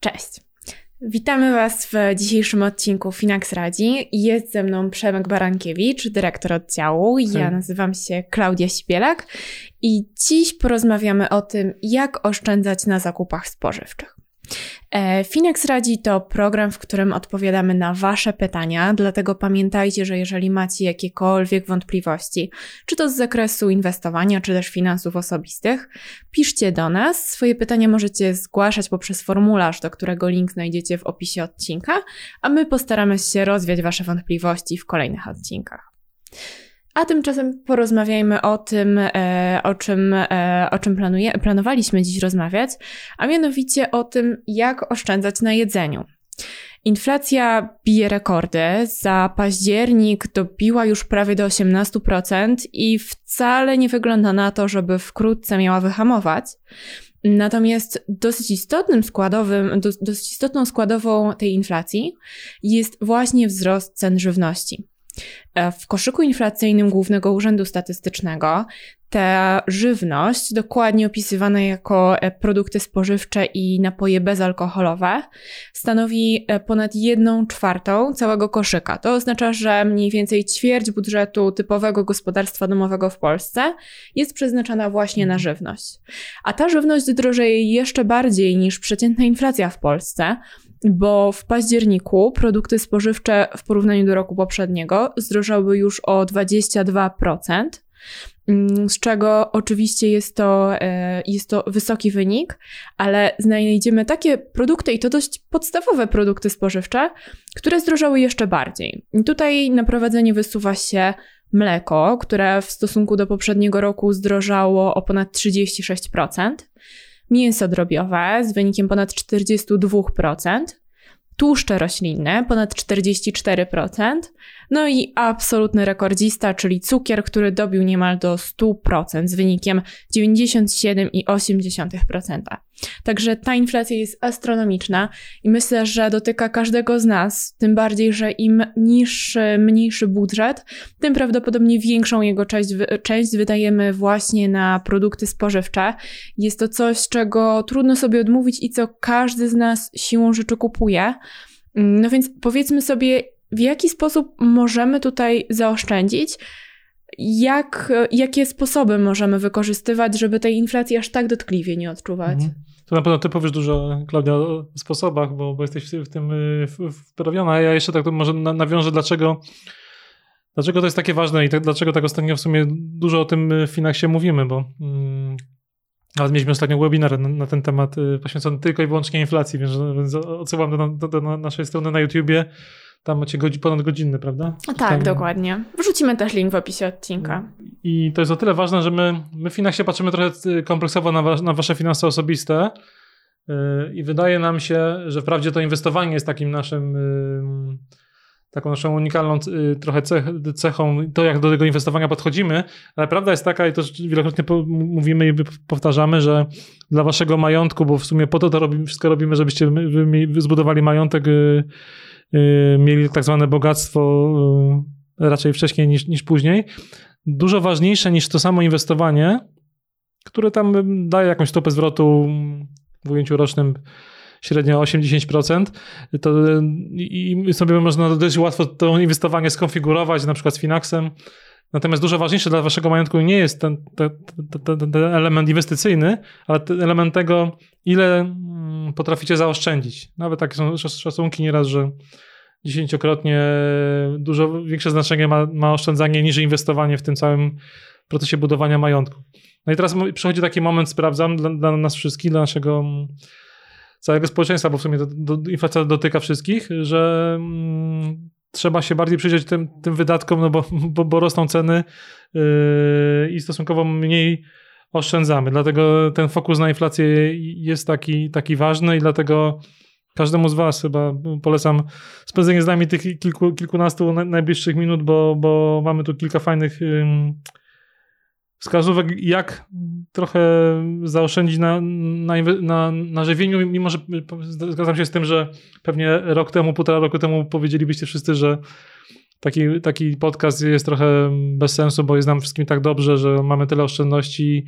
Cześć. Witamy Was w dzisiejszym odcinku Finax Radzi. Jest ze mną Przemek Barankiewicz, dyrektor oddziału. Ja nazywam się Klaudia Sibielak i dziś porozmawiamy o tym, jak oszczędzać na zakupach spożywczych. E, Finex Radzi to program, w którym odpowiadamy na Wasze pytania, dlatego pamiętajcie, że jeżeli macie jakiekolwiek wątpliwości, czy to z zakresu inwestowania, czy też finansów osobistych, piszcie do nas. Swoje pytania możecie zgłaszać poprzez formularz, do którego link znajdziecie w opisie odcinka, a my postaramy się rozwiać Wasze wątpliwości w kolejnych odcinkach. A tymczasem porozmawiajmy o tym, e, o czym, e, o czym planuje, planowaliśmy dziś rozmawiać, a mianowicie o tym, jak oszczędzać na jedzeniu. Inflacja bije rekordy. Za październik dobiła już prawie do 18% i wcale nie wygląda na to, żeby wkrótce miała wyhamować. Natomiast dosyć istotnym składowym, dosyć istotną składową tej inflacji jest właśnie wzrost cen żywności. E, w koszyku inflacyjnym Głównego Urzędu Statystycznego ta żywność, dokładnie opisywana jako e, produkty spożywcze i napoje bezalkoholowe, stanowi e, ponad jedną czwartą całego koszyka. To oznacza, że mniej więcej ćwierć budżetu typowego gospodarstwa domowego w Polsce jest przeznaczona właśnie na żywność. A ta żywność drożeje jeszcze bardziej niż przeciętna inflacja w Polsce, bo w październiku produkty spożywcze w porównaniu do roku poprzedniego zdrożały już o 22%, mm, z czego oczywiście jest to, e, jest to wysoki wynik, ale znajdziemy takie produkty i to dość podstawowe produkty spożywcze, które zdrożały jeszcze bardziej. Tutaj na prowadzenie wysuwa się mleko, które w stosunku do poprzedniego roku zdrożało o ponad 36% mięso drobiowe z wynikiem ponad 42%, tłuszcze roślinne ponad 44%, no i absolutny rekordzista, czyli cukier, który dobił niemal do 100% z wynikiem 97,8%. Także ta inflacja jest astronomiczna i myślę, że dotyka każdego z nas, tym bardziej, że im niższy, mniejszy budżet, tym prawdopodobnie większą jego część, część wydajemy właśnie na produkty spożywcze. Jest to coś, czego trudno sobie odmówić i co każdy z nas siłą rzeczy kupuje. No więc powiedzmy sobie, w jaki sposób możemy tutaj zaoszczędzić? Jak, jakie sposoby możemy wykorzystywać, żeby tej inflacji aż tak dotkliwie nie odczuwać? Mhm. To na pewno ty powiesz dużo, Klaudia, o sposobach, bo, bo jesteś w tym y, wprawiona. Ja jeszcze tak może nawiążę, dlaczego, dlaczego to jest takie ważne i tak, dlaczego tak ostatnio w sumie dużo o tym w Finaxie mówimy, bo mm, mieliśmy ostatnio webinar na, na, ten temat y, poświęcony tylko i wyłącznie inflacji, więc, więc odsyłam do, do, do naszej strony na YouTubie tam macie godzi, ponad godzinny, prawda? tak, Tam... dokładnie. Wrzucimy też link w opisie odcinka. I to jest o tyle ważne, że my, my w Finaxie patrzymy trochę y, kompleksowo na, wa na wasze finanse osobiste yy, i wydaje nam się, że wprawdzie to inwestowanie jest takim naszym yy, taką naszą unikalną yy, trochę cech, cechą, to jak do tego inwestowania podchodzimy, ale prawda jest taka i to wielokrotnie mówimy i powtarzamy, że dla waszego majątku, bo w sumie po to to robimy, wszystko robimy, żebyście zbudowali majątek y, Y, mieli tak zwane bogactwo y, raczej wcześniej niż, niż później. Dużo ważniejsze niż to samo inwestowanie, które tam daje jakąś stopę zwrotu w ujęciu rocznym średnio 8-10%, to i sobie można dość łatwo to inwestowanie skonfigurować, na przykład z Finaxem. Natomiast dużo ważniejsze dla waszego majątku nie jest ten, ten, ten, ten element inwestycyjny, ale element tego, ile mm, potraficie zaoszczędzić. Nawet takie są szacunki nieraz, że dziesięciokrotnie dużo większe znaczenie ma, ma oszczędzanie niż inwestowanie w tym całym procesie budowania majątku. No i teraz przychodzi taki moment, sprawdzam, dla, dla nas wszystkich, dla naszego mm, całego społeczeństwa, bo w sumie do, inflacja dotyka wszystkich, że mm, trzeba się bardziej przyjrzeć tym, tym wydatkom, no bo, bo, bo rosną ceny yy, i stosunkowo mniej oszczędzamy. Dlatego ten fokus na inflację jest taki, taki ważny i dlatego każdemu z Was chyba polecam spędzenie z nami tych kilku, kilkunastu najbliższych minut, bo, bo mamy tu kilka fajnych wskazówek, jak trochę zaoszczędzić na, na, na, na żywieniu, mimo że zgadzam się z tym, że pewnie rok temu, półtora roku temu powiedzielibyście wszyscy, że taki, taki podcast jest trochę bez sensu, bo jest nam wszystkim tak dobrze, że mamy tyle oszczędności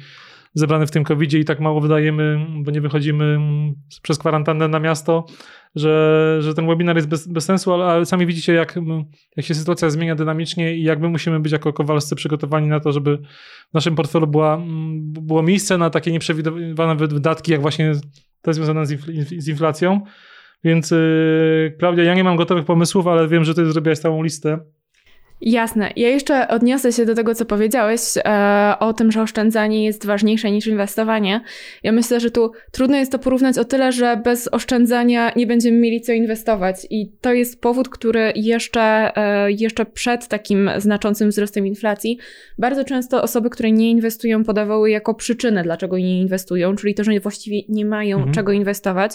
zebrane w tym covid i tak mało wydajemy, bo nie wychodzimy przez kwarantannę na miasto, że, że ten webinar jest bez, bez sensu, ale, ale, sami widzicie, jak, jak się sytuacja zmienia dynamicznie i jak my musimy być jako kowalscy przygotowani na to, żeby w naszym portfelu była, było miejsce na takie nieprzewidywane wydatki, jak właśnie te związane z, infl z inflacją. Więc yy, Klaudia, ja nie mam gotowych pomysłów, ale wiem, że ty zrobiłaś całą listę Jasne. Ja jeszcze odniosę się do tego, co powiedziałeś e, o tym, że oszczędzanie jest ważniejsze niż inwestowanie. Ja myślę, że tu trudno jest to porównać o tyle, że bez oszczędzania nie będziemy mieli co inwestować. I to jest powód, który jeszcze, e, jeszcze przed takim znaczącym wzrostem inflacji bardzo często osoby, które nie inwestują, podawały jako przyczynę, dlaczego nie inwestują, czyli to, że właściwie nie mają mhm. czego inwestować.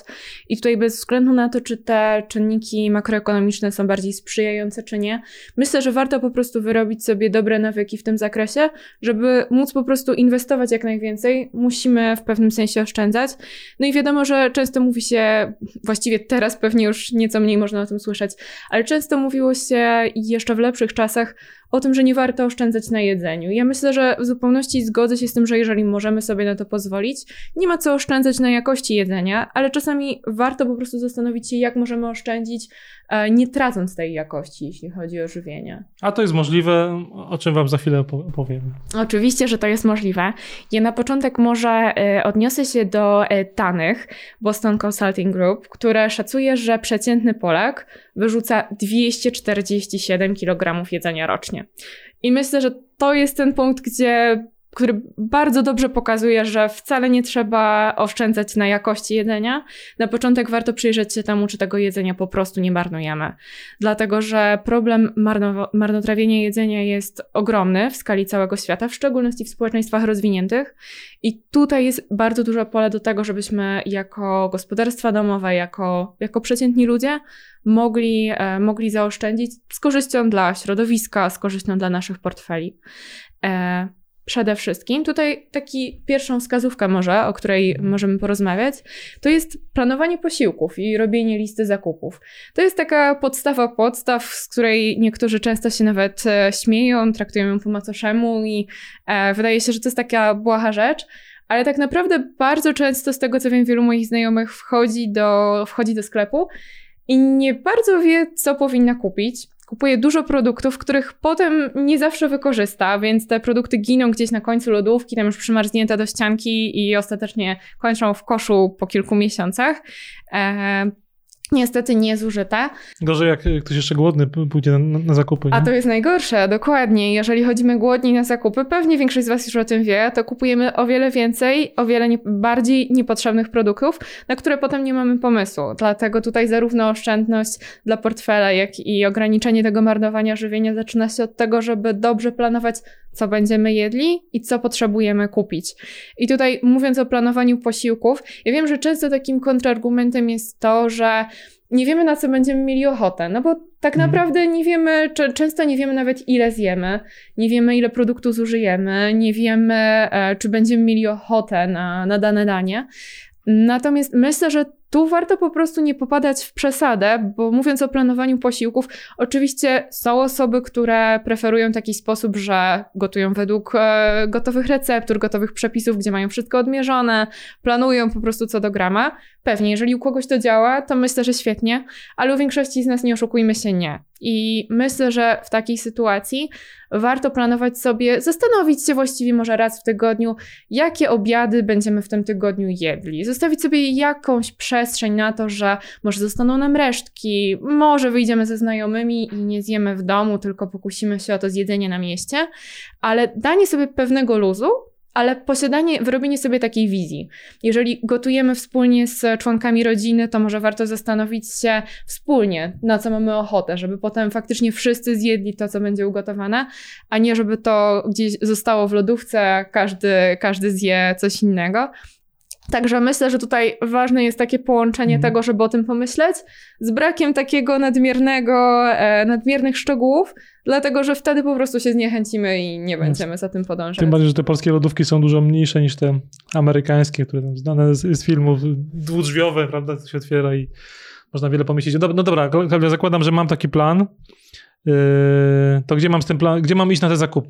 I tutaj bez względu na to, czy te czynniki makroekonomiczne są bardziej sprzyjające, czy nie, myślę, że warto warto po prostu wyrobić sobie dobre nawyki w tym zakresie, żeby móc po prostu inwestować jak najwięcej, musimy w pewnym sensie oszczędzać. No i wiadomo, że często mówi się, właściwie teraz pewnie już nieco mniej można o tym słyszeć, ale często mówiło się jeszcze w lepszych czasach o tym, że nie warto oszczędzać na jedzeniu. Ja myślę, że w zupełności zgodzę się z tym, że jeżeli możemy sobie na to pozwolić, nie ma co oszczędzać na jakości jedzenia, ale czasami warto po prostu zastanowić się, jak możemy oszczędzić, e, nie tracąc tej jakości, jeśli chodzi o żywienie. A to jest możliwe, o czym Wam za chwilę opowiem. Oczywiście, że to jest możliwe. Ja na początek może e, odniosę się do e, Tanych, Boston Consulting Group, które szacuje, że przeciętny Polak wyrzuca 247 kg jedzenia rocznie. I myślę, że to jest ten punkt, gdzie który bardzo dobrze pokazuje, że wcale nie trzeba oszczędzać na jakości jedzenia. Na początek warto przyjrzeć się temu, czy tego jedzenia po prostu nie marnujemy. Dlatego, że problem marno marnotrawienia jedzenia jest ogromny w skali całego świata, w szczególności w społeczeństwach rozwiniętych. I tutaj jest bardzo duże pole do tego, żebyśmy jako gospodarstwa domowe, jako, jako przeciętni ludzie mogli, e, mogli zaoszczędzić z korzyścią dla środowiska, z korzyścią dla naszych portfeli. E, przede wszystkim. Tutaj taki pierwszą wskazówkę może, o której możemy porozmawiać, to jest planowanie posiłków i robienie listy zakupów. To jest taka podstawa podstaw, z której niektórzy często się nawet e, śmieją, traktują ją po macoszemu i e, wydaje się, że to jest taka błaha rzecz, ale tak naprawdę bardzo często z tego, co wiem, wielu moich znajomych wchodzi do, wchodzi do sklepu i nie bardzo wie, co powinna kupić kupuje dużo produktów, których potem nie zawsze wykorzysta, więc te produkty giną gdzieś na końcu lodówki, tam już przymarznięte do ścianki i ostatecznie kończą w koszu po kilku miesiącach. Niestety nie zużyte. Gorzej jak ktoś jeszcze głodny pójdzie na, na zakupy. Nie? A to jest najgorsze, dokładnie. Jeżeli chodzimy głodni na zakupy, pewnie większość z Was już o tym wie, to kupujemy o wiele więcej, o wiele nie, bardziej niepotrzebnych produktów, na które potem nie mamy pomysłu. Dlatego tutaj zarówno oszczędność dla portfela, jak i ograniczenie tego marnowania żywienia zaczyna się od tego, żeby dobrze planować, co będziemy jedli i co potrzebujemy kupić. I tutaj mówiąc o planowaniu posiłków, ja wiem, że często takim kontrargumentem jest to, że nie wiemy, na co będziemy mieli ochotę, no bo tak mhm. naprawdę nie wiemy, często nie wiemy nawet ile zjemy, nie wiemy ile produktu zużyjemy, nie wiemy, e, czy będziemy mieli ochotę na, na dane danie. Natomiast myślę, że tu warto po prostu nie popadać w przesadę, bo mówiąc o planowaniu posiłków, oczywiście są osoby, które preferują taki sposób, że gotują według e, gotowych receptur, gotowych przepisów, gdzie mają wszystko odmierzone, planują po prostu co do grama. Pewnie, jeżeli u kogoś to działa, to myślę, że świetnie, ale u większości z nas nie oszukujmy się, nie. I myślę, że w takiej sytuacji warto planować sobie, zastanowić się właściwie może raz w tygodniu, jakie obiady będziemy w tym tygodniu jedli. Zostawić sobie jakąś przestrzeń na to, że może zostaną nam resztki, może wyjdziemy ze znajomymi i nie zjemy w domu, tylko pokusimy się o to zjedzenie na mieście, ale danie sobie pewnego luzu ale posiadanie, wyrobienie sobie takiej wizji. Jeżeli gotujemy wspólnie z członkami rodziny, to może warto zastanowić się wspólnie, na co mamy ochotę, żeby potem faktycznie wszyscy zjedli to, co będzie ugotowane, a nie żeby to gdzieś zostało w lodówce, każdy, każdy zje coś innego. Także myślę, że tutaj ważne jest takie połączenie mhm. tego, żeby o tym pomyśleć, z brakiem takiego nadmiernego, e, nadmiernych szczegółów, dlatego że wtedy po prostu się zniechęcimy i nie będziemy za tym podążać. Tym bardziej, że te polskie lodówki są dużo mniejsze niż te amerykańskie, które tam znane z, z filmów, dwudrzwiowe, prawda, to się otwiera i można wiele pomieścić. No, no dobra, Klaudia, zakładam, że mam taki plan. Yy, to gdzie mam z tym plan, gdzie mam iść na te zakupy?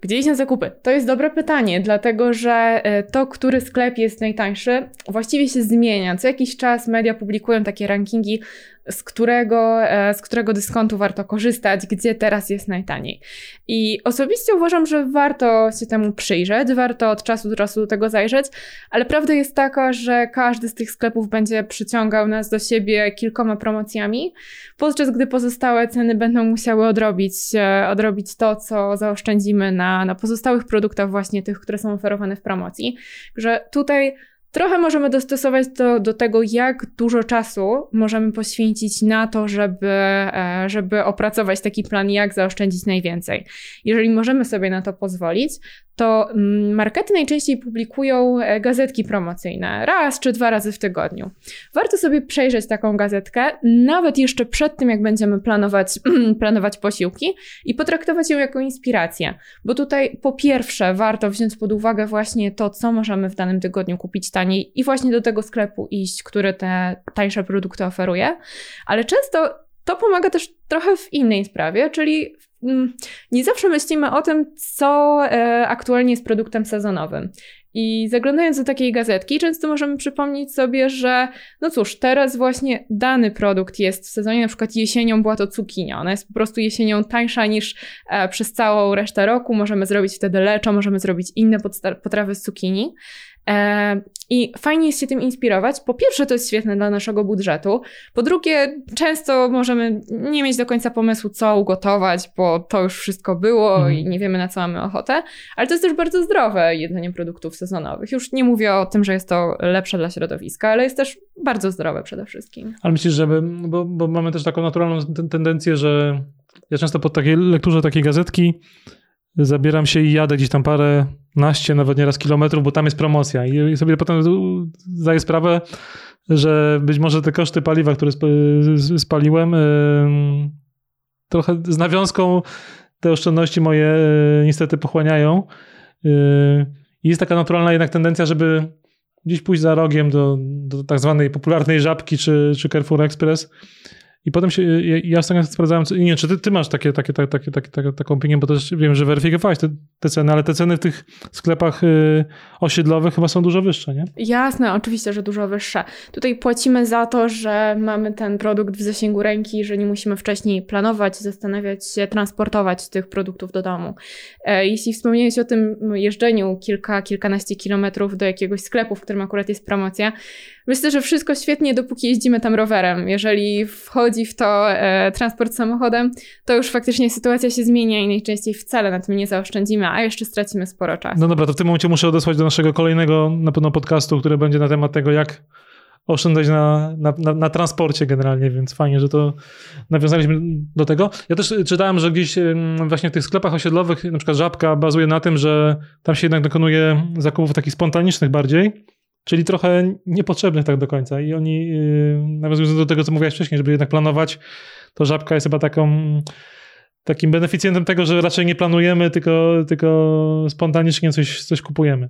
Gdzie iść na zakupy? To jest dobre pytanie, dlatego że e, to, który sklep jest najtańszy, właściwie się zmienia. Co jakiś czas media publikują takie rankingi z którego, e, z którego dyskontu warto korzystać, gdzie teraz jest najtaniej. I osobiście uważam, że warto się temu przyjrzeć, warto od czasu do czasu do tego zajrzeć, ale prawda jest taka, że każdy z tych sklepów będzie przyciągał nas do siebie kilkoma promocjami, podczas gdy pozostałe ceny będą musiały odrobić, e, odrobić to, co zaoszczędzimy na, na pozostałych produktach, właśnie tych, które są oferowane w promocji. Że tutaj Trochę możemy dostosować to do tego, jak dużo czasu możemy poświęcić na to, żeby, e, żeby opracować taki plan, jak zaoszczędzić najwięcej. Jeżeli możemy sobie na to pozwolić, to mm, markety najczęściej publikują e, gazetki promocyjne. Raz czy dwa razy w tygodniu. Warto sobie przejrzeć taką gazetkę, nawet jeszcze przed tym, jak będziemy planować, planować posiłki i potraktować ją jako inspirację, bo tutaj po pierwsze warto wziąć pod uwagę właśnie to, co możemy w danym tygodniu kupić taniej i właśnie do tego sklepu iść, który te tańsze produkty oferuje, ale często to pomaga też trochę w innej sprawie, czyli Mm, nie zawsze myślimy o tym, co e, aktualnie jest produktem sezonowym. I zaglądając do takiej gazetki, często możemy przypomnieć sobie, że no cóż, teraz właśnie dany produkt jest w sezonie, na przykład jesienią była to cukinia. Ona jest po prostu jesienią tańsza niż e, przez całą resztę roku. Możemy zrobić wtedy leczo, możemy zrobić inne potrawy z cukinii. E, I fajnie jest się tym inspirować. Po pierwsze, to jest świetne dla naszego budżetu. Po drugie, często możemy nie mieć do końca pomysłu, co ugotować, bo to już wszystko było mhm. i nie wiemy, na co mamy ochotę. Ale to jest też bardzo zdrowe jedzenie produktów sezonowych. Już nie mówię o tym, że jest to lepsze dla środowiska, ale jest też bardzo zdrowe przede wszystkim. Ale myślisz, że bo, bo mamy też taką naturalną tendencję, że ja często po takiej lekturze takiej gazetki zabieram się i jadę gdzieś tam parę naście, nawet nieraz kilometrów, bo tam jest promocja i sobie potem zdaję sprawę, że być może te koszty paliwa, które spaliłem, trochę z nawiązką te oszczędności moje e, niestety pochłaniają. E, I jest taka naturalna jednak tendencja, żeby gdzieś pójść za rogiem do, do tak zwanej popularnej żabki czy, czy Carrefour Express i potem się, ja, ja ostatnio sprawdzałem, nie wiem, czy ty, ty masz takie, takie, takie, takie, takie, taką opinię, bo też wiem, że weryfikowałeś te, te ceny, ale te ceny w tych sklepach y, osiedlowych chyba są dużo wyższe, nie? Jasne, oczywiście, że dużo wyższe. Tutaj płacimy za to, że mamy ten produkt w zasięgu ręki, że nie musimy wcześniej planować, zastanawiać się, transportować tych produktów do domu. E, jeśli wspomniałeś o tym jeżdżeniu kilka, kilkanaście kilometrów do jakiegoś sklepu, w którym akurat jest promocja, Myślę, że wszystko świetnie, dopóki jeździmy tam rowerem. Jeżeli wchodzi w to e, transport samochodem, to już faktycznie sytuacja się zmienia i najczęściej wcale na tym nie zaoszczędzimy, a jeszcze stracimy sporo czasu. No dobra, to w tym momencie muszę odesłać do naszego kolejnego na pewno podcastu, który będzie na temat tego, jak oszczędzać na, na, na, na, transporcie generalnie, więc fajnie, że to nawiązaliśmy do tego. Ja też czytałem, że gdzieś właśnie w tych sklepach osiedlowych, na przykład Żabka bazuje na tym, że tam się jednak dokonuje zakupów takich spontanicznych bardziej, czyli trochę niepotrzebnych tak do końca. I oni, yy, nawiązując do tego, co mówiłeś wcześniej, żeby jednak planować, to żabka jest chyba taką takim beneficjentem tego, że raczej nie planujemy, tylko, tylko spontanicznie coś, coś kupujemy.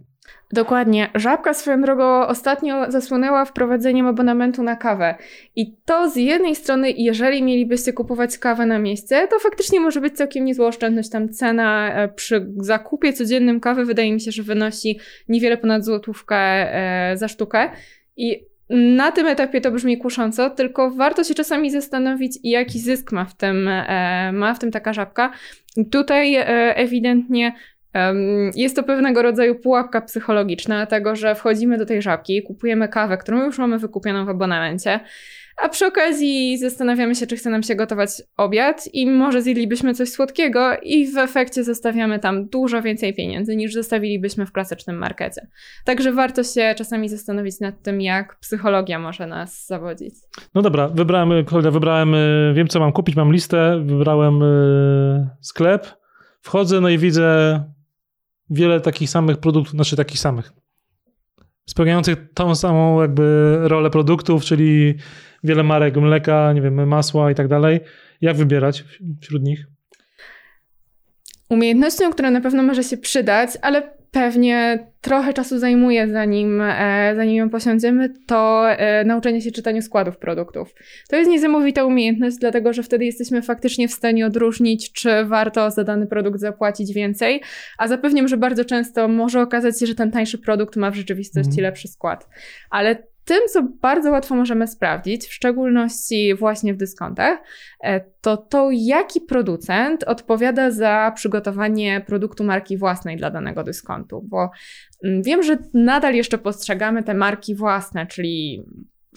Dokładnie. Żabka swoją drogą ostatnio zasłonęła wprowadzeniem abonamentu na kawę. I to z jednej strony, jeżeli mielibyście kupować kawę na miejsce, to faktycznie może być całkiem niezła oszczędność. Tam cena e, przy zakupie codziennym kawy wydaje mi się, że wynosi niewiele ponad złotówkę e, za sztukę. I na tym etapie to brzmi kusząco, tylko warto się czasami zastanowić, jaki zysk ma w tym, e, ma w tym taka żabka. Tutaj ewidentnie jest to pewnego rodzaju pułapka psychologiczna, tego, że wchodzimy do tej żabki, kupujemy kawę, którą już mamy wykupioną w abonamencie, a przy okazji zastanawiamy się, czy chce nam się gotować obiad i może zjedlibyśmy coś słodkiego i w efekcie zostawiamy tam dużo więcej pieniędzy niż zostawilibyśmy w klasycznym markecie. Także warto się czasami zastanowić nad tym, jak psychologia może nas zawodzić. No dobra, wybrałem, Klaudia, wybrałem, y, wiem co mam kupić, mam listę, wybrałem y, sklep, wchodzę, no i widzę wiele takich samych produktów, znaczy takich samych. spełniających tą samą jakby rolę produktów, czyli wiele marek mleka, nie wiem, masła i tak dalej. Jak wybierać wśród nich? Umiejętnością, która na pewno może się przydać, ale pewnie trochę czasu zajmuje, zanim, e, zanim ją posiądziemy, to e, nauczenie się czytania składów produktów. To jest niesamowita umiejętność, dlatego że wtedy jesteśmy faktycznie w stanie odróżnić, czy warto za dany produkt zapłacić więcej, a zapewniam, że bardzo często może okazać się, że ten tańszy produkt ma w rzeczywistości mm. lepszy skład. Ale tym, co bardzo łatwo możemy sprawdzić, w szczególności właśnie w dyskontach, e, to to, jaki producent odpowiada za przygotowanie produktu marki własnej dla danego dyskontu. Bo mm, wiem, że nadal jeszcze postrzegamy te marki własne, czyli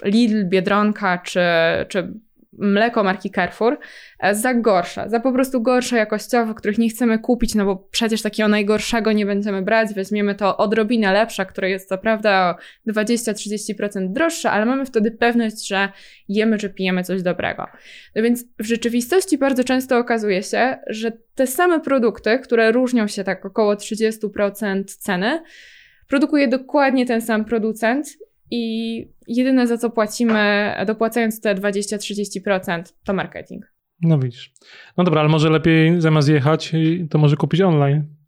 Lidl, Biedronka czy, czy mleko marki Carrefour e, za gorsze, za po prostu gorsze jakościowo, których nie chcemy kupić, no bo przecież takiego najgorszego nie będziemy brać, weźmiemy to odrobinę lepsze, które jest co prawda o 20-30% droższe, ale mamy wtedy pewność, że jemy czy pijemy coś dobrego. No więc w rzeczywistości bardzo często okazuje się, że te same produkty, które różnią się tak około 30% ceny, produkuje dokładnie ten sam producent i jedyne za co płacimy, dopłacając te 20-30%, to marketing. No widzisz. No dobra, ale może lepiej zamiast jechać, to może kupić online.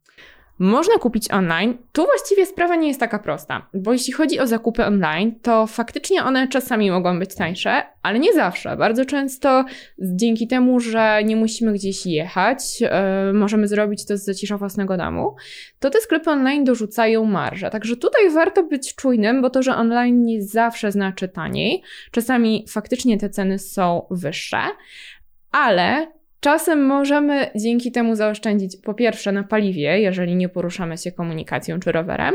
Można kupić online. Tu właściwie sprawa nie jest taka prosta, bo jeśli chodzi o zakupy online, to faktycznie one czasami mogą być tańsze, ale nie zawsze. Bardzo często dzięki temu, że nie musimy gdzieś jechać, yy, możemy zrobić to z zacisza własnego domu, to te sklepy online dorzucają marże. Także tutaj warto być czujnym, bo to, że online nie zawsze znaczy taniej. Czasami faktycznie te ceny są wyższe, ale Czasem możemy dzięki temu zaoszczędzić po pierwsze na paliwie, jeżeli nie poruszamy się komunikacją czy rowerem,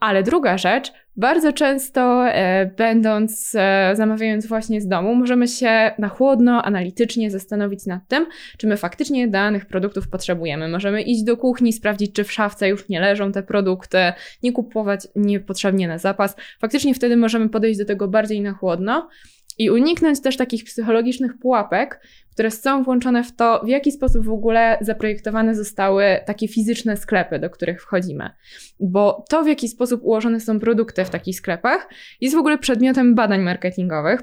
ale druga rzecz, bardzo często e, będąc, e, zamawiając właśnie z domu, możemy się na chłodno, analitycznie zastanowić nad tym, czy my faktycznie danych produktów potrzebujemy. Możemy iść do kuchni, sprawdzić, czy w szafce już nie leżą te produkty, nie kupować niepotrzebnie na zapas. Faktycznie wtedy możemy podejść do tego bardziej na chłodno i uniknąć też takich psychologicznych pułapek, które są włączone w to, w jaki sposób w ogóle zaprojektowane zostały takie fizyczne sklepy, do których wchodzimy. Bo to, w jaki sposób ułożone są produkty w takich sklepach, jest w ogóle przedmiotem badań marketingowych.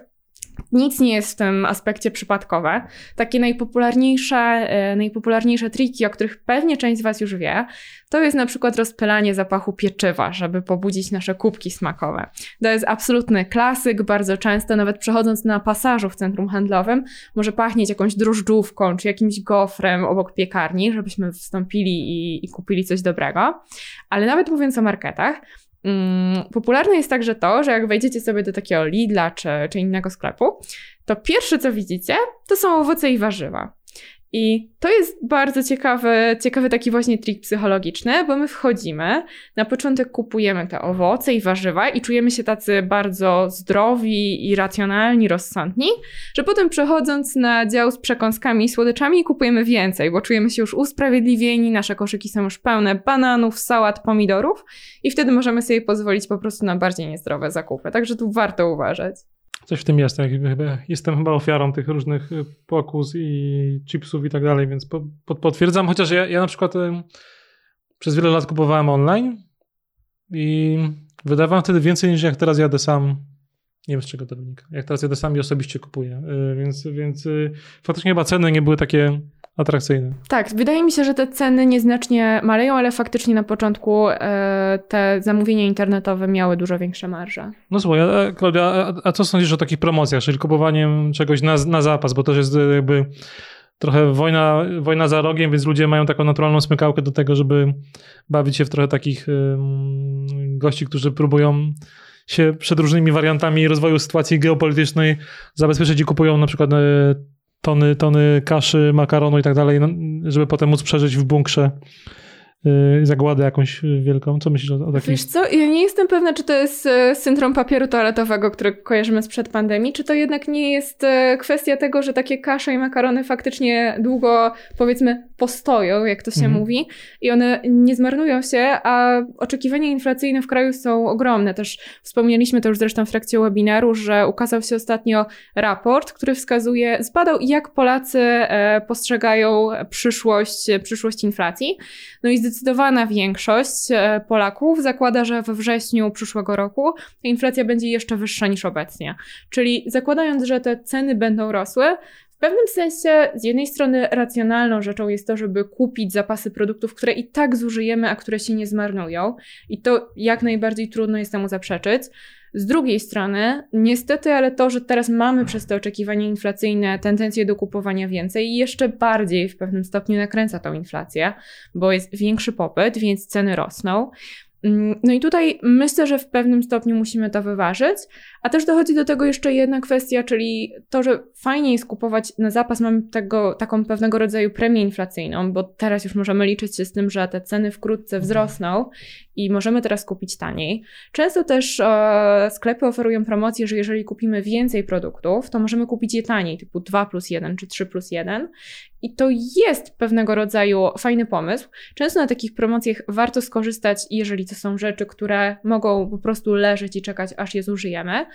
Nic nie jest w tym aspekcie przypadkowe. Takie najpopularniejsze, e, najpopularniejsze triki, o których pewnie część z Was już wie, to jest na przykład rozpylanie zapachu pieczywa, żeby pobudzić nasze kubki smakowe. To jest absolutny klasyk, bardzo często nawet przechodząc na pasażu w centrum handlowym, może pachnieć jakąś drożdżówką czy jakimś gofrem obok piekarni, żebyśmy wstąpili i, i kupili coś dobrego. Ale nawet mówiąc o marketach, popularne jest także to, że jak wejdziecie sobie do takiego Lidla czy, czy innego sklepu, to pierwsze co widzicie to są owoce i warzywa. I to jest bardzo ciekawy, ciekawy taki właśnie trik psychologiczny, bo my wchodzimy, na początek kupujemy te owoce i warzywa i czujemy się tacy bardzo zdrowi i racjonalni, rozsądni, że potem przechodząc na dział z przekąskami i słodyczami kupujemy więcej, bo czujemy się już usprawiedliwieni, nasze koszyki są już pełne bananów, sałat, pomidorów i wtedy możemy sobie pozwolić po prostu na bardziej niezdrowe zakupy. Także tu warto uważać. Coś w tym jest. Jestem chyba ofiarą tych różnych y, pokus i chipsów i tak dalej, więc po, po, potwierdzam. Chociaż ja, ja na przykład y, przez wiele lat kupowałem online i wydawałem wtedy więcej niż jak teraz jadę sam. Nie wiem z czego to wynika. Jak teraz jadę sam i osobiście kupuję. Y, więc, więc faktycznie chyba ceny nie były takie atrakcyjne. Tak, wydaje mi się, że te ceny nieznacznie maleją, ale faktycznie na początku e, te zamówienia internetowe miały dużo większe marże. No słuchaj, a, Klaudia, a, a co sądzisz o takich promocjach, czyli kupowaniem czegoś na, na zapas, bo to jest jakby trochę wojna, wojna za rogiem, więc ludzie mają taką naturalną smykałkę do tego, żeby bawić się w trochę takich gości, którzy próbują się przed różnymi wariantami rozwoju sytuacji geopolitycznej zabezpieczyć i kupują na przykład e, tony, tony kaszy, makaronu i tak dalej, no, żeby potem móc przeżyć w bunkrze zagładę jakąś wielką. Co myślisz o, o takiej? Wiesz co, ja nie jestem pewna, czy to jest e, syndrom papieru toaletowego, który kojarzymy sprzed pandemii, czy to jednak nie jest e, kwestia tego, że takie kasze i makarony faktycznie długo, powiedzmy, postoją, jak to się mhm. mówi, i one nie zmarnują się, a oczekiwania inflacyjne w kraju są ogromne. Też wspomnieliśmy to już zresztą w trakcie webinaru, że ukazał się ostatnio raport, który wskazuje, zbadał jak Polacy e, postrzegają przyszłość, przyszłość inflacji. No i zdecydowana większość e, Polaków zakłada, że we wrześniu przyszłego roku inflacja będzie jeszcze wyższa niż obecnie. Czyli zakładając, że te ceny będą rosły, w pewnym sensie, z jednej strony racjonalną rzeczą jest to, żeby kupić zapasy produktów, które i tak zużyjemy, a które się nie zmarnują, i to jak najbardziej trudno jest temu zaprzeczyć. Z drugiej strony, niestety, ale to, że teraz mamy przez te oczekiwania inflacyjne tendencję do kupowania więcej jeszcze bardziej w pewnym stopniu nakręca tą inflację, bo jest większy popyt, więc ceny rosną. Mm, no i tutaj myślę, że w pewnym stopniu musimy to wyważyć, a też dochodzi do tego jeszcze jedna kwestia, czyli to, że fajnie jest kupować na zapas, mamy tego, taką pewnego rodzaju premię inflacyjną, bo teraz już możemy liczyć się z tym, że te ceny wkrótce mhm. wzrosną i możemy teraz kupić taniej. Często też e, sklepy oferują promocje, że jeżeli kupimy więcej produktów, to możemy kupić je taniej, typu 2 plus 1 czy 3 plus 1 i to jest pewnego rodzaju fajny pomysł. Często na takich promocjach warto skorzystać, jeżeli to są rzeczy, które mogą po prostu leżeć i czekać, aż je zużyjemy.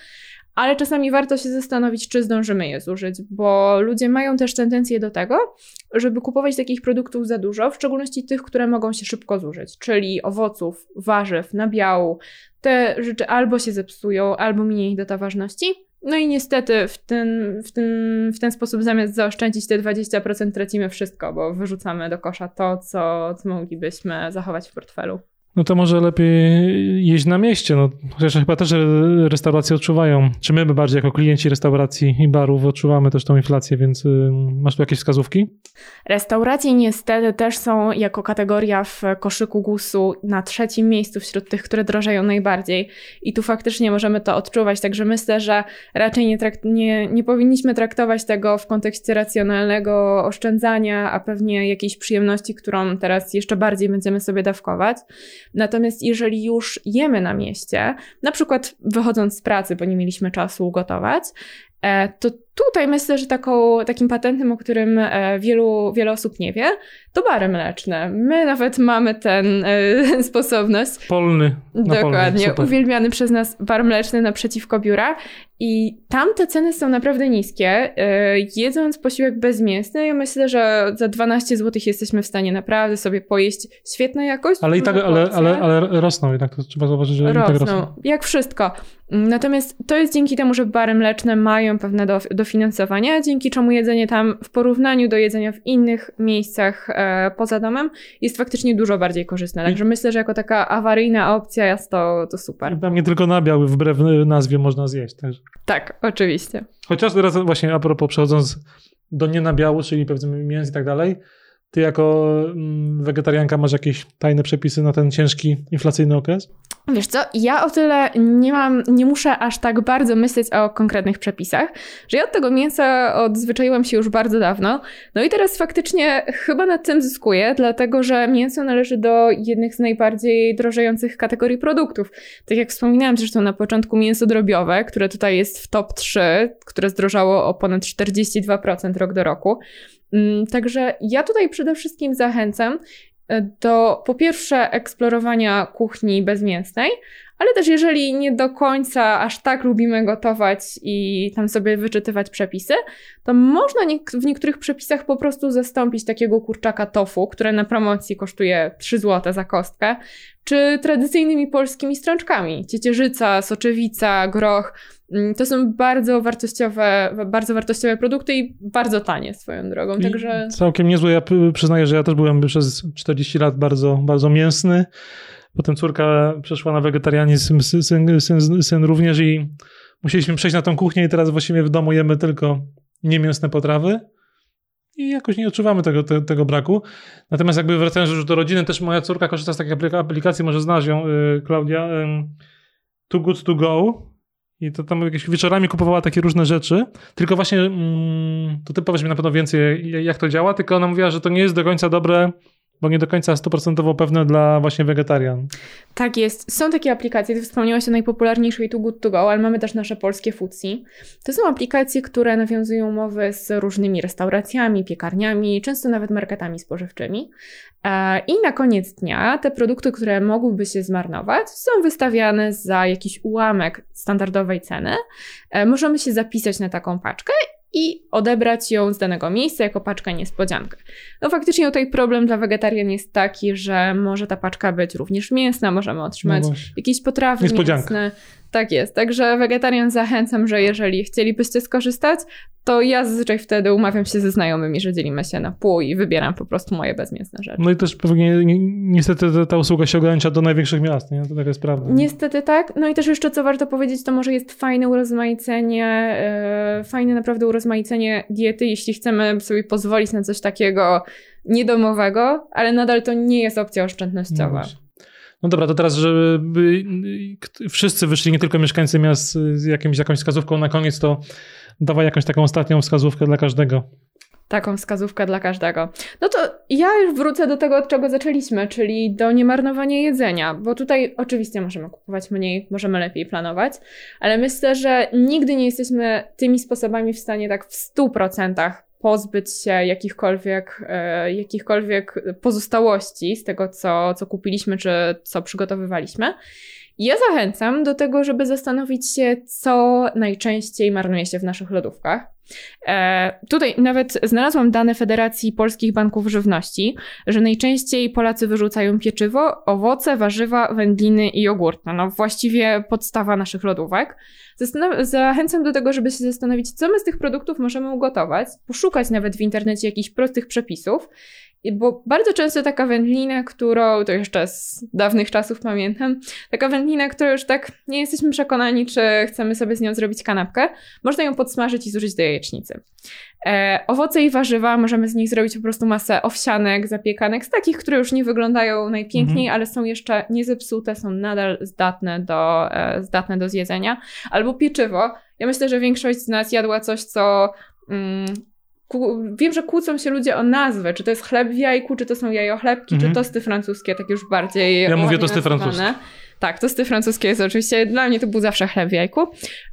Ale czasami warto się zastanowić, czy zdążymy je zużyć, bo ludzie mają też tendencję do tego, żeby kupować takich produktów za dużo, w szczególności tych, które mogą się szybko zużyć, czyli owoców, warzyw, nabiału. Te rzeczy albo się zepsują, albo minie ich data ważności, no i niestety w ten, w, ten, w ten sposób zamiast zaoszczędzić te 20% tracimy wszystko, bo wyrzucamy do kosza to, co, co moglibyśmy zachować w portfelu. No to może lepiej jeść na mieście. No, chociaż chyba też restauracje odczuwają. Czy my bardziej jako klienci restauracji i barów odczuwamy też tą inflację, więc y, masz tu jakieś wskazówki? Restauracje niestety też są jako kategoria w koszyku GUS-u na trzecim miejscu wśród tych, które drożeją najbardziej. I tu faktycznie możemy to odczuwać. Także myślę, że raczej nie, trakt- nie, nie powinniśmy traktować tego w kontekście racjonalnego oszczędzania, a pewnie jakiejś przyjemności, którą teraz jeszcze bardziej będziemy sobie dawkować. Natomiast jeżeli już jemy na mieście, na przykład wychodząc z pracy, bo nie mieliśmy czasu gotować, e, to tutaj myślę, że taką, takim patentem, o którym e, wielu, wiele osób nie wie, to bary mleczne. My nawet mamy ten, e, sposobność. Polny. Dokładnie. Polny, uwielbiany przez nas bar mleczny naprzeciwko biura. I tam te ceny są naprawdę niskie. E, jedząc posiłek bezmięsny, ja myślę, że za 12 zł jesteśmy w stanie naprawdę sobie pojeść świetna jakość. Ale i tak, ale, ale, ale rosną jednak, to trzeba zauważyć, że rosną. i tak rosną. Jak wszystko. Natomiast to jest dzięki temu, że bary mleczne mają pewne do, dofinansowania, dzięki czemu jedzenie tam w porównaniu do jedzenia w innych miejscach e, poza domem jest faktycznie dużo bardziej korzystne. Także I... myślę, że jako taka awaryjna opcja jest to, to super. Tam nie tylko nabiał, wbrew nazwie można zjeść też. Tak, oczywiście. Chociaż teraz właśnie a propos przechodząc do nienabiału, czyli powiedzmy mięs i tak dalej, ty jako mm, wegetarianka masz jakieś tajne przepisy na ten ciężki inflacyjny okres? Wiesz co, ja o tyle nie mam, nie muszę aż tak bardzo myśleć o konkretnych przepisach, że ja od tego mięsa odzwyczaiłam się już bardzo dawno. No i teraz faktycznie chyba nad tym zyskuję, dlatego że mięso należy do jednych z najbardziej drożejących kategorii produktów. Tak jak wspominałam zresztą na początku mięso drobiowe, które tutaj jest w top 3, które zdrożało o ponad 42% rok do roku. Mm, także ja tutaj przede wszystkim zachęcam e, do po pierwsze eksplorowania kuchni bezmięsnej, ale też jeżeli nie do końca aż tak lubimy gotować i tam sobie wyczytywać przepisy, to można w niektórych przepisach po prostu zastąpić takiego kurczaka tofu, które na promocji kosztuje 3 zł za kostkę, czy tradycyjnymi polskimi strączkami. Ciecierzyca, soczewica, groch. Mm, to są bardzo wartościowe, bardzo wartościowe produkty i bardzo tanie swoją drogą. Także... całkiem niezłe. Ja przyznaję, że ja też byłem przez 40 lat bardzo, bardzo mięsny. Potem córka przeszła na wegetarianizm, syn, syn, syn również i musieliśmy przejść na tą kuchnię i teraz właściwie w domu jemy tylko niemięsne potrawy i jakoś nie odczuwamy tego, te, tego braku. Natomiast jakby wracając już do rodziny, też moja córka korzysta z takiej aplikacji, może znasz ją, yy, Klaudia, Too Good To Go i to tam jakieś wieczorami kupowała takie różne rzeczy, tylko właśnie mm, to ty powiesz mi na pewno więcej jak to działa, tylko ona mówiła, że to nie jest do końca dobre bo nie do końca stuprocentowo pewne dla właśnie wegetarian. Tak jest. Są takie aplikacje, ty wspomniałaś o najpopularniejszej Too Good To Go, ale mamy też nasze polskie Foodsi. To są aplikacje, które nawiązują umowy z różnymi restauracjami, piekarniami, często nawet marketami spożywczymi. E, I na koniec dnia te produkty, które mogłyby się zmarnować, są wystawiane za jakiś ułamek standardowej ceny. E, możemy się zapisać na taką paczkę i odebrać ją z danego miejsca jako paczka niespodziankę. No faktycznie tutaj problem dla wegetarian jest taki, że może ta paczka być również mięsna, możemy otrzymać no jakieś potrawy mięsne. Tak jest. Także wegetarian zachęcam, że jeżeli chcielibyście skorzystać, to ja zazwyczaj wtedy umawiam się ze znajomymi, że dzielimy się na pół i wybieram po prostu moje bezmięsne rzeczy. No i też pewnie niestety ta usługa się ogranicza do największych miast, nie? To taka jest prawda. Niestety tak. No i też jeszcze co warto powiedzieć, to może jest fajne urozmaicenie, yy, fajne naprawdę urozmaicenie diety, jeśli chcemy sobie pozwolić na coś takiego niedomowego, ale nadal to nie jest opcja oszczędnościowa. No no dobra, to teraz, żeby wszyscy wyszli, nie tylko mieszkańcy miast z jakimś, jakąś wskazówką na koniec, to dawaj jakąś taką ostatnią wskazówkę dla każdego. Taką wskazówkę dla każdego. No to ja już wrócę do tego, od czego zaczęliśmy, czyli do niemarnowania jedzenia, bo tutaj oczywiście możemy kupować mniej, możemy lepiej planować, ale myślę, że nigdy nie jesteśmy tymi sposobami w stanie tak w 100% pozbyć się jakichkolwiek, e, jakichkolwiek pozostałości z tego, co, co kupiliśmy czy co przygotowywaliśmy. Ja zachęcam do tego, żeby zastanowić się, co najczęściej marnuje się w naszych lodówkach. E, tutaj nawet znalazłam dane Federacji Polskich Banków Żywności, że najczęściej Polacy wyrzucają pieczywo, owoce, warzywa, wędliny i jogurt. No właściwie podstawa naszych lodówek. Zachęcam do tego, żeby się zastanowić, co my z tych produktów możemy ugotować, poszukać nawet w internecie jakichś prostych przepisów bo bardzo często taka wędlina, którą to jeszcze z dawnych czasów pamiętam, taka wędlina, którą już tak nie jesteśmy przekonani, czy chcemy sobie z nią zrobić kanapkę, można ją podsmażyć i zużyć do jajecznicy. E, owoce i warzywa, możemy z nich zrobić po prostu masę owsianek, zapiekanek, z takich, które już nie wyglądają najpiękniej, mhm. ale są jeszcze niezepsute, są nadal zdatne do, e, zdatne do zjedzenia. Albo pieczywo. Ja myślę, że większość z nas jadła coś, co mm, wiem, że kłócą się ludzie o nazwę, czy to jest chleb w jajku, czy to są jajochlebki, mhm. czy tosty francuskie, tak już bardziej Ja mówię tosty francuskie. Tak, tosty francuskie jest oczywiście, dla mnie to był zawsze chleb w jajku.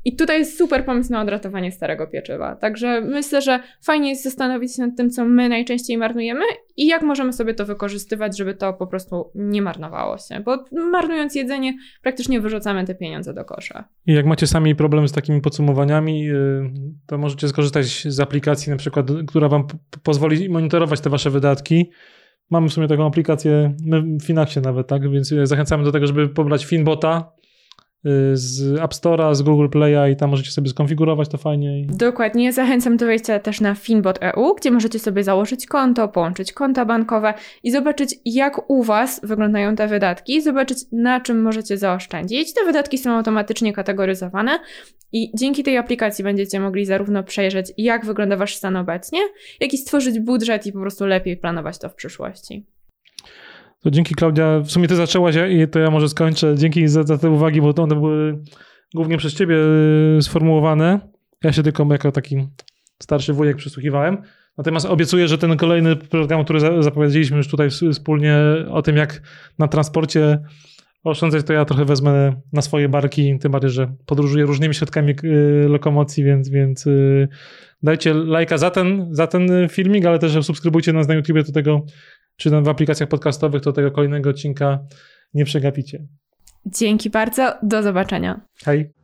I tutaj jest super pomysł na odratowanie starego pieczywa. Także myślę, że fajnie jest zastanowić się nad tym, co my najczęściej marnujemy i jak możemy sobie to wykorzystywać, żeby to po prostu nie marnowało się. Bo marnując jedzenie, praktycznie wyrzucamy te pieniądze do kosza. I jak macie sami problem z takimi podsumowaniami, y, to możecie skorzystać z aplikacji na przykład, która wam pozwoli monitorować te wasze wydatki Mamy w sumie taką aplikację, w Finaxie nawet, tak? Więc zachęcamy do tego, żeby pobrać Finbota z App Store'a, z Google Play'a i tam możecie sobie skonfigurować to fajnie. Dokładnie. Zachęcam do wejścia też na Finbot.eu, gdzie możecie sobie założyć konto, połączyć konta bankowe i zobaczyć, jak u Was wyglądają te wydatki, zobaczyć, na czym możecie zaoszczędzić. Te wydatki są automatycznie kategoryzowane i dzięki tej aplikacji będziecie mogli zarówno przejrzeć, jak wygląda wasz stan obecnie, jak i stworzyć budżet i po prostu lepiej planować to w przyszłości. To dzięki Klaudia, w sumie ty zaczęłaś i to ja może skończę. Dzięki za, za te uwagi, bo one były głównie przez ciebie y, sformułowane. Ja się tylko jako taki starszy wujek przysłuchiwałem. Natomiast obiecuję, że ten kolejny program, który zapowiedzieliśmy już tutaj wspólnie o tym, jak na transporcie oszczędzać, to ja trochę wezmę na swoje barki, tym bardziej, że podróżuję różnymi środkami y, lokomocji, więc, więc y, dajcie lajka za ten, za ten filmik, ale też subskrybujcie nas na YouTube do tego, czy w aplikacjach podcastowych, do tego kolejnego odcinka nie przegapicie. Dzięki bardzo, do zobaczenia. Hej.